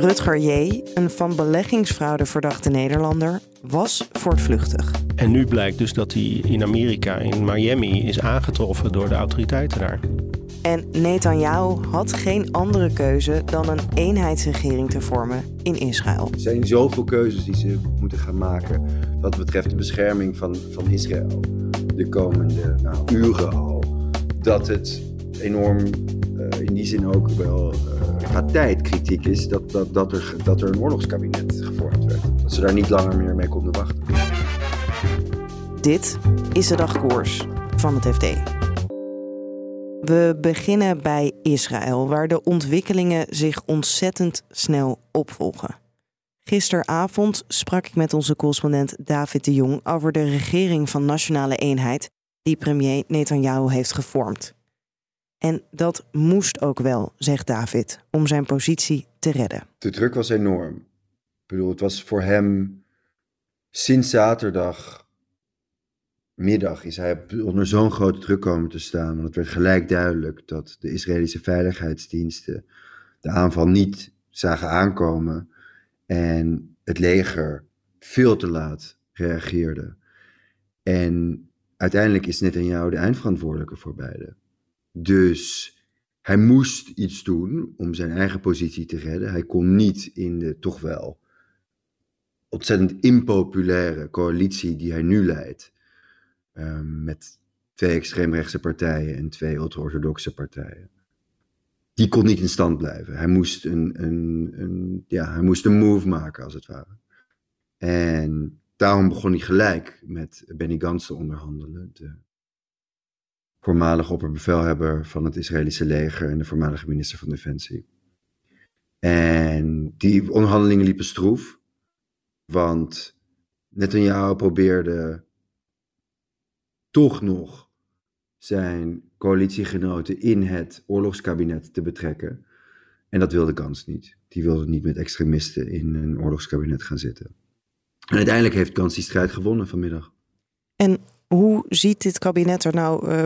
Rutger J., een van beleggingsfraude verdachte Nederlander, was voortvluchtig. En nu blijkt dus dat hij in Amerika, in Miami, is aangetroffen door de autoriteiten daar. En Netanyahu had geen andere keuze dan een eenheidsregering te vormen in Israël. Er zijn zoveel keuzes die ze moeten gaan maken wat betreft de bescherming van, van Israël. De komende nou, uren al. Dat het enorm uh, in die zin ook wel uh, qua tijd kritiek is dat, dat, dat, er, dat er een oorlogskabinet gevormd werd. Dat ze daar niet langer meer mee konden wachten. Dit is de dagkoers van het FD. We beginnen bij Israël, waar de ontwikkelingen zich ontzettend snel opvolgen. Gisteravond sprak ik met onze correspondent David de Jong over de regering van Nationale Eenheid die premier Netanyahu heeft gevormd. En dat moest ook wel, zegt David, om zijn positie te redden. De druk was enorm. Ik bedoel, het was voor hem sinds zaterdag middag is hij onder zo'n grote druk komen te staan. Want het werd gelijk duidelijk dat de Israëlische veiligheidsdiensten de aanval niet zagen aankomen. En het leger veel te laat reageerde. En uiteindelijk is Netanyahu de eindverantwoordelijke voor beide. Dus hij moest iets doen om zijn eigen positie te redden. Hij kon niet in de toch wel ontzettend impopulaire coalitie die hij nu leidt um, met twee extreemrechtse partijen en twee ultra-orthodoxe partijen. Die kon niet in stand blijven. Hij moest een, een, een, ja, hij moest een move maken, als het ware. En daarom begon hij gelijk met Benny Gantz te onderhandelen. De voormalige opperbevelhebber van het Israëlische leger en de voormalige minister van Defensie. En die onderhandelingen liepen stroef. Want Netanyahu probeerde toch nog zijn coalitiegenoten in het oorlogskabinet te betrekken. En dat wilde Gans niet. Die wilde niet met extremisten in een oorlogskabinet gaan zitten. En uiteindelijk heeft Gans die strijd gewonnen vanmiddag. En hoe ziet dit kabinet er nou uh,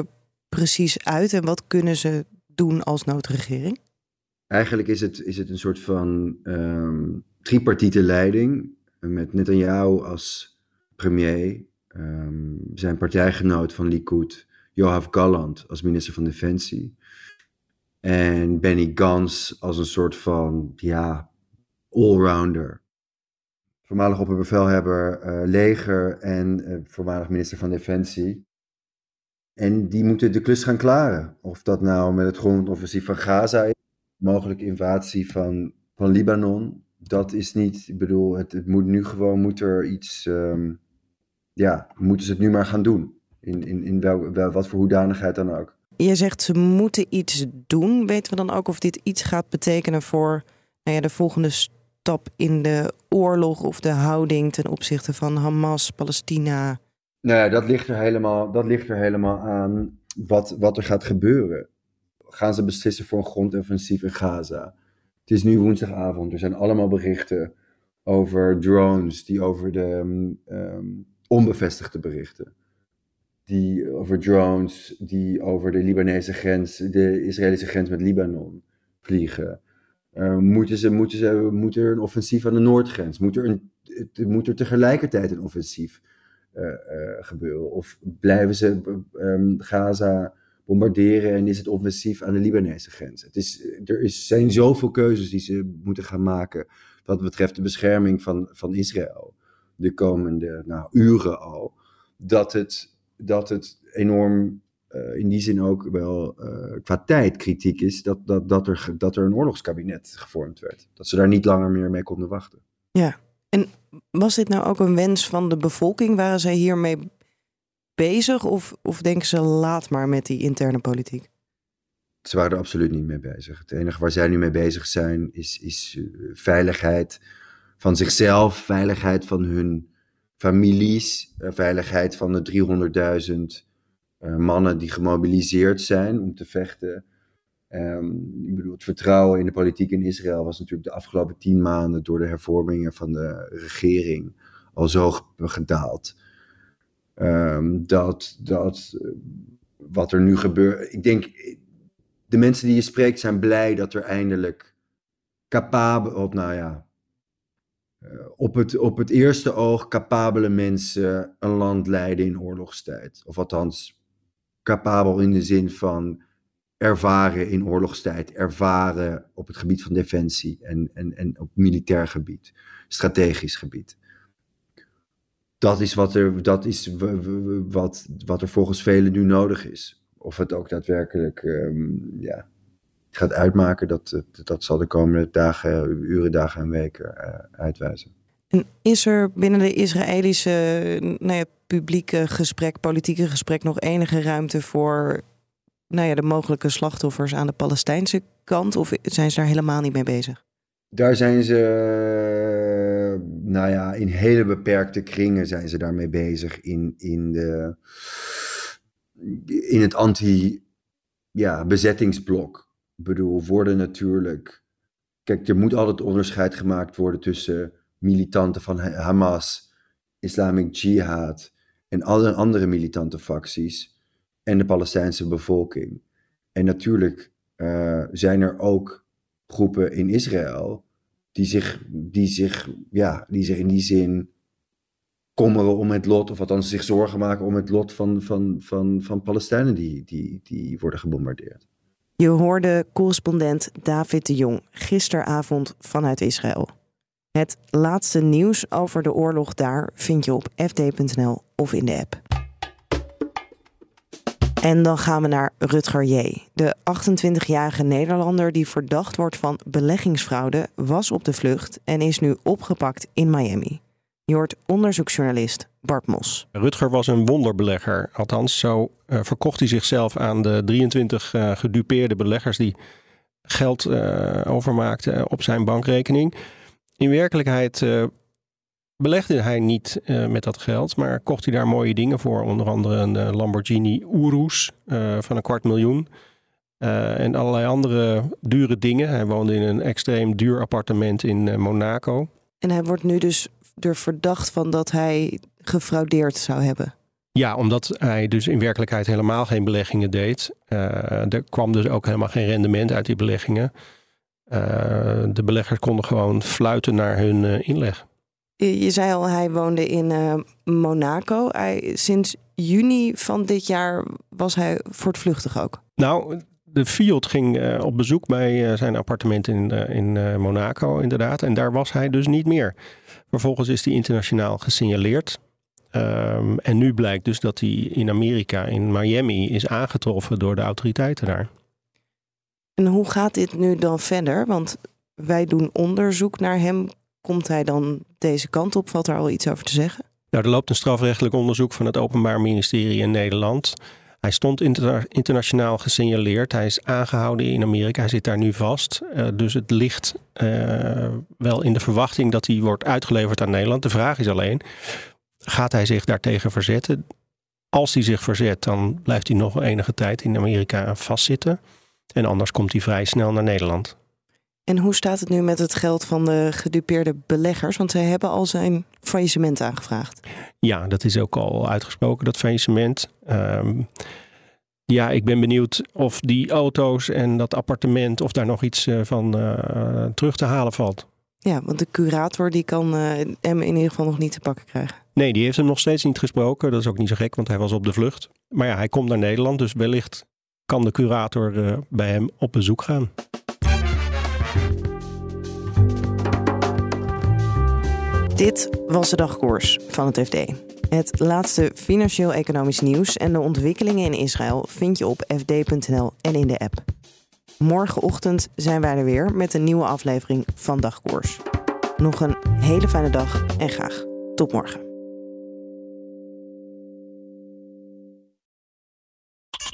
precies uit en wat kunnen ze doen als noodregering? Eigenlijk is het, is het een soort van um, tripartite leiding met Netanyahu als premier um, zijn partijgenoot van Likud, Joachim Galland, als minister van Defensie. En Benny Gans als een soort van, ja, allrounder. Voormalig opperbevelhebber uh, leger en uh, voormalig minister van Defensie. En die moeten de klus gaan klaren. Of dat nou met het grondoffensief van Gaza is, mogelijke invasie van, van Libanon. Dat is niet, ik bedoel, het, moet nu gewoon, moet er iets, um, ja, moeten ze het nu maar gaan doen. In, in, in wel, wel, wat voor hoedanigheid dan ook. Je zegt ze moeten iets doen. Weten we dan ook of dit iets gaat betekenen voor nou ja, de volgende stap in de oorlog of de houding ten opzichte van Hamas, Palestina? Nou dat ligt er helemaal, dat ligt er helemaal aan wat, wat er gaat gebeuren. Gaan ze beslissen voor een grondoffensief in Gaza? Het is nu woensdagavond. Er zijn allemaal berichten over drones die over de um, onbevestigde berichten. Die over drones, die over de Libanese grens, de Israëlische grens met Libanon vliegen. Uh, moeten, ze, moeten, ze, moet er een offensief aan de noordgrens? Moet er, een, moet er tegelijkertijd een offensief gebeuren? Of blijven ze um, Gaza bombarderen en is het offensief aan de Libanese grens? Het is, er is, zijn zoveel keuzes die ze moeten gaan maken wat betreft de bescherming van, van Israël de komende nou, uren al, dat het, dat het enorm uh, in die zin ook wel qua tijd kritiek is dat, dat, dat, er, dat er een oorlogskabinet gevormd werd. Dat ze daar niet langer meer mee konden wachten. Ja, en was dit nou ook een wens van de bevolking? Waren zij hiermee bezig of, of denken ze laat maar met die interne politiek? Ze waren er absoluut niet mee bezig. Het enige waar zij nu mee bezig zijn is, is eh, veiligheid van zichzelf, veiligheid van hun families, eh, veiligheid van de 300.000 uh, mannen die gemobiliseerd zijn om te vechten. Um, ik bedoel, het vertrouwen in de politiek in Israël was natuurlijk de afgelopen tien maanden door de hervormingen van de regering al zo gedaald. Um, dat, dat wat er nu gebeurt. Ik denk, de mensen die je spreekt zijn blij dat er eindelijk capabel, op, nou ja, uh, op, het, op het eerste oog capabele mensen een land leiden in oorlogstijd. Of althans, capabel in de zin van ervaren in oorlogstijd, ervaren op het gebied van defensie en, en, en op militair gebied, strategisch gebied. Dat is, wat er, dat is wat, wat er volgens velen nu nodig is. Of het ook daadwerkelijk um, ja, gaat uitmaken, dat, dat zal de komende dagen, uren, dagen en weken uh, uitwijzen. En is er binnen de Israëlische nou ja, publieke gesprek, politieke gesprek, nog enige ruimte voor nou ja, de mogelijke slachtoffers aan de Palestijnse kant? Of zijn ze daar helemaal niet mee bezig? Daar zijn ze, nou ja, in hele beperkte kringen zijn ze daarmee bezig. In, in, de, in het anti-bezettingsblok. Ja, ik bedoel, worden natuurlijk. Kijk, er moet altijd onderscheid gemaakt worden tussen militanten van Hamas, Islamic Jihad en alle andere militante facties en de Palestijnse bevolking. En natuurlijk uh, zijn er ook groepen in Israël die zich, die zich, ja, die zich in die zin kommeren om het lot, of althans zich zorgen maken om het lot van, van, van, van Palestijnen die, die, die worden gebombardeerd. Je hoorde correspondent David de Jong gisteravond vanuit Israël. Het laatste nieuws over de oorlog daar vind je op fd.nl of in de app. En dan gaan we naar Rutger J. De 28-jarige Nederlander die verdacht wordt van beleggingsfraude was op de vlucht en is nu opgepakt in Miami. Je hoort onderzoeksjournalist Bart Mos. Rutger was een wonderbelegger. Althans, zo uh, verkocht hij zichzelf aan de 23 uh, gedupeerde beleggers die geld uh, overmaakten op zijn bankrekening. In werkelijkheid belegde hij niet uh, met dat geld, maar kocht hij daar mooie dingen voor. Onder andere een uh, Lamborghini Urus uh, van een kwart miljoen. en allerlei andere dure dingen. Hij woonde in een extreem duur appartement in Monaco. En hij wordt nu dus er verdacht van dat hij gefraudeerd zou hebben. Ja, omdat hij dus in werkelijkheid helemaal geen beleggingen deed. er kwam dus ook helemaal geen rendement uit die beleggingen. de beleggers konden gewoon fluiten naar hun inleg. Je zei al, hij woonde in uh, Monaco. Hij, sinds juni van dit jaar was hij voortvluchtig ook. Nou, de Fiat ging uh, op bezoek bij uh, zijn appartement in, in Monaco, inderdaad. En daar was hij dus niet meer. Vervolgens is hij internationaal gesignaleerd. Um, en nu blijkt dus dat hij in Amerika, in Miami, is aangetroffen door de autoriteiten daar. En hoe gaat dit nu dan verder? Want wij doen onderzoek naar hem. Komt hij dan deze kant op? Valt er al iets over te zeggen? Nou, er loopt een strafrechtelijk onderzoek van het Openbaar Ministerie in Nederland. Hij stond inter internationaal gesignaleerd. Hij is aangehouden in Amerika. Hij zit daar nu vast. Uh, dus het ligt uh, wel in de verwachting dat hij wordt uitgeleverd aan Nederland. De vraag is alleen, gaat hij zich daartegen verzetten? Als hij zich verzet, dan blijft hij nog enige tijd in Amerika vastzitten. En anders komt hij vrij snel naar Nederland. En hoe staat het nu met het geld van de gedupeerde beleggers? Want zij hebben al zijn faillissement aangevraagd. Ja, dat is ook al uitgesproken, dat faillissement. Um, ja, ik ben benieuwd of die auto's en dat appartement, of daar nog iets uh, van uh, terug te halen valt. Ja, want de curator die kan uh, hem in ieder geval nog niet te pakken krijgen. Nee, die heeft hem nog steeds niet gesproken. Dat is ook niet zo gek, want hij was op de vlucht. Maar ja, hij komt naar Nederland, dus wellicht kan de curator bij hem op bezoek gaan. Dit was de dagkoers van het FD. Het laatste financieel-economisch nieuws en de ontwikkelingen in Israël vind je op fd.nl en in de app. Morgenochtend zijn wij er weer met een nieuwe aflevering van Dagkoers. Nog een hele fijne dag en graag tot morgen.